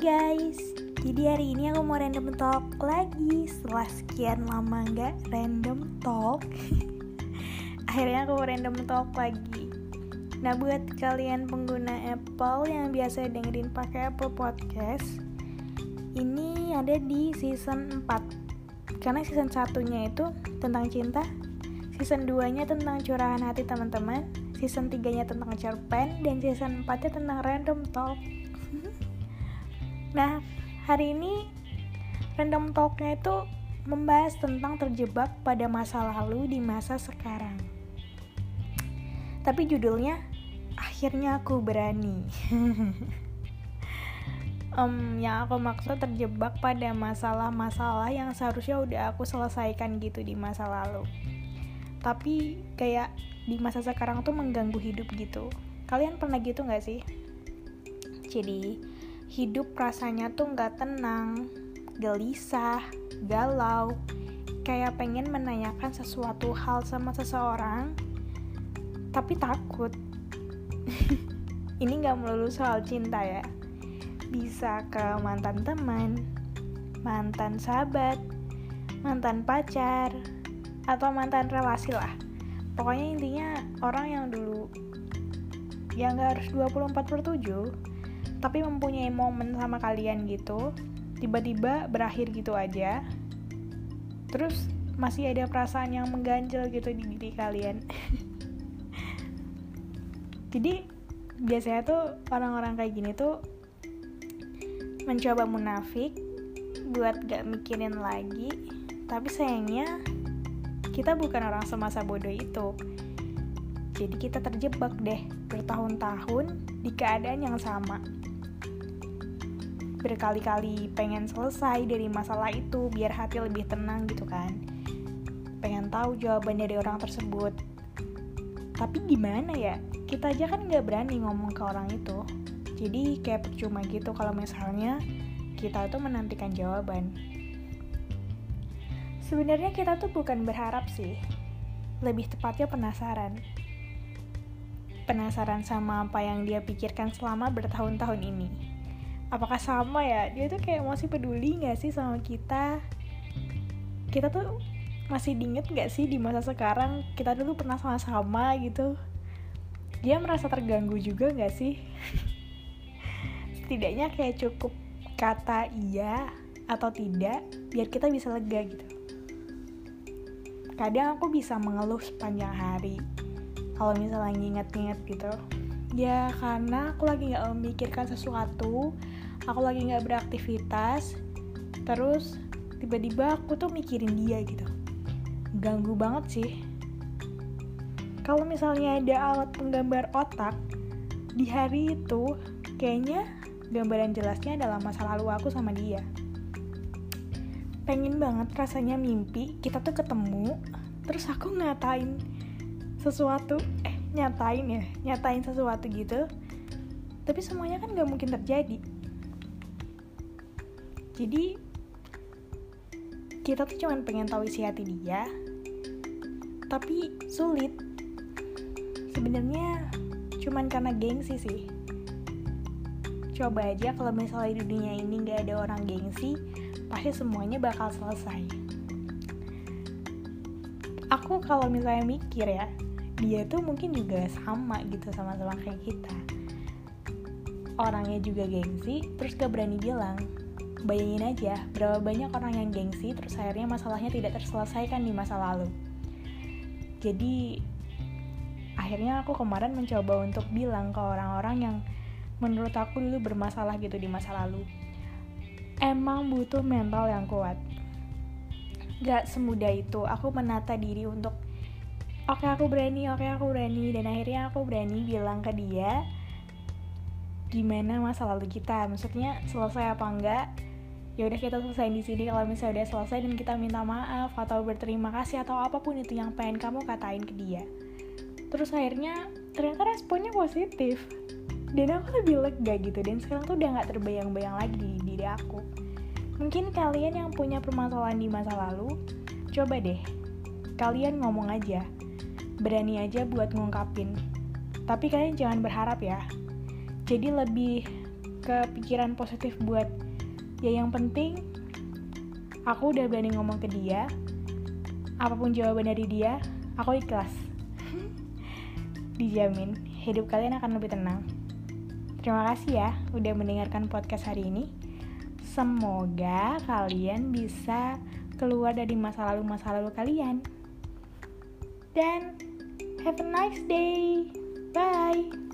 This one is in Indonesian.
guys, jadi hari ini aku mau random talk lagi. Setelah sekian lama gak random talk Akhirnya aku mau random talk lagi. Nah buat kalian pengguna Apple yang biasa dengerin pakai Apple Podcast Ini ada di season 4 Karena season satunya itu tentang cinta Season 2 nya tentang curahan hati teman-teman Season 3 nya tentang cerpen Dan season 4 nya tentang random talk Nah, hari ini random talknya itu membahas tentang terjebak pada masa lalu di masa sekarang. Tapi judulnya akhirnya aku berani. um, yang aku maksud terjebak pada masalah-masalah yang seharusnya udah aku selesaikan gitu di masa lalu. Tapi kayak di masa sekarang tuh mengganggu hidup gitu. Kalian pernah gitu gak sih? Jadi, hidup rasanya tuh nggak tenang, gelisah, galau, kayak pengen menanyakan sesuatu hal sama seseorang, tapi takut. Ini nggak melulu soal cinta ya, bisa ke mantan teman, mantan sahabat, mantan pacar, atau mantan relasi lah. Pokoknya intinya orang yang dulu yang gak harus 24 per 7 tapi mempunyai momen sama kalian gitu tiba-tiba berakhir gitu aja. Terus masih ada perasaan yang mengganjal gitu di diri kalian. Jadi biasanya tuh orang-orang kayak gini tuh mencoba munafik buat gak mikirin lagi. Tapi sayangnya kita bukan orang semasa bodoh itu. Jadi kita terjebak deh bertahun-tahun di keadaan yang sama berkali-kali pengen selesai dari masalah itu biar hati lebih tenang gitu kan. Pengen tahu jawaban dari orang tersebut. Tapi gimana ya? Kita aja kan nggak berani ngomong ke orang itu. Jadi kayak percuma gitu kalau misalnya kita tuh menantikan jawaban. Sebenarnya kita tuh bukan berharap sih. Lebih tepatnya penasaran. Penasaran sama apa yang dia pikirkan selama bertahun-tahun ini apakah sama ya? Dia tuh kayak masih peduli nggak sih sama kita? Kita tuh masih diinget nggak sih di masa sekarang? Kita dulu pernah sama-sama gitu. Dia merasa terganggu juga nggak sih? Setidaknya kayak cukup kata iya atau tidak biar kita bisa lega gitu. Kadang aku bisa mengeluh sepanjang hari kalau misalnya nginget-nginget gitu. Ya karena aku lagi nggak memikirkan sesuatu aku lagi nggak beraktivitas terus tiba-tiba aku tuh mikirin dia gitu. Ganggu banget sih. Kalau misalnya ada alat penggambar otak di hari itu kayaknya gambaran jelasnya adalah masa lalu aku sama dia. Pengen banget rasanya mimpi kita tuh ketemu terus aku ngatain sesuatu eh nyatain ya nyatain sesuatu gitu. Tapi semuanya kan gak mungkin terjadi jadi kita tuh cuman pengen tahu isi hati dia tapi sulit. Sebenarnya cuman karena gengsi sih. Coba aja kalau misalnya di dunia ini nggak ada orang gengsi pasti semuanya bakal selesai. Aku kalau misalnya mikir ya dia tuh mungkin juga sama gitu sama-sama kayak kita. Orangnya juga gengsi terus gak berani bilang Bayangin aja, berapa banyak orang yang gengsi terus akhirnya masalahnya tidak terselesaikan di masa lalu. Jadi, akhirnya aku kemarin mencoba untuk bilang ke orang-orang yang menurut aku dulu bermasalah gitu di masa lalu. Emang butuh mental yang kuat. Gak semudah itu, aku menata diri untuk Oke okay, aku berani, oke okay, aku berani Dan akhirnya aku berani bilang ke dia Gimana masa lalu kita Maksudnya selesai apa enggak ya udah kita selesai di sini. Kalau misalnya udah selesai dan kita minta maaf atau berterima kasih atau apa pun itu yang pengen kamu katain ke dia. Terus akhirnya ternyata responnya positif. Dan aku lebih lega gitu. Dan sekarang tuh udah nggak terbayang-bayang lagi di diri aku. Mungkin kalian yang punya permasalahan di masa lalu coba deh. Kalian ngomong aja. Berani aja buat ngungkapin. Tapi kalian jangan berharap ya. Jadi lebih kepikiran positif buat ya yang penting aku udah berani ngomong ke dia. Apa pun jawaban dari dia aku ikhlas. Dijamin hidup kalian akan lebih tenang. Terima kasih ya udah mendengarkan podcast hari ini. Semoga kalian bisa keluar dari masa lalu masa lalu kalian. Dan have a nice day. Bye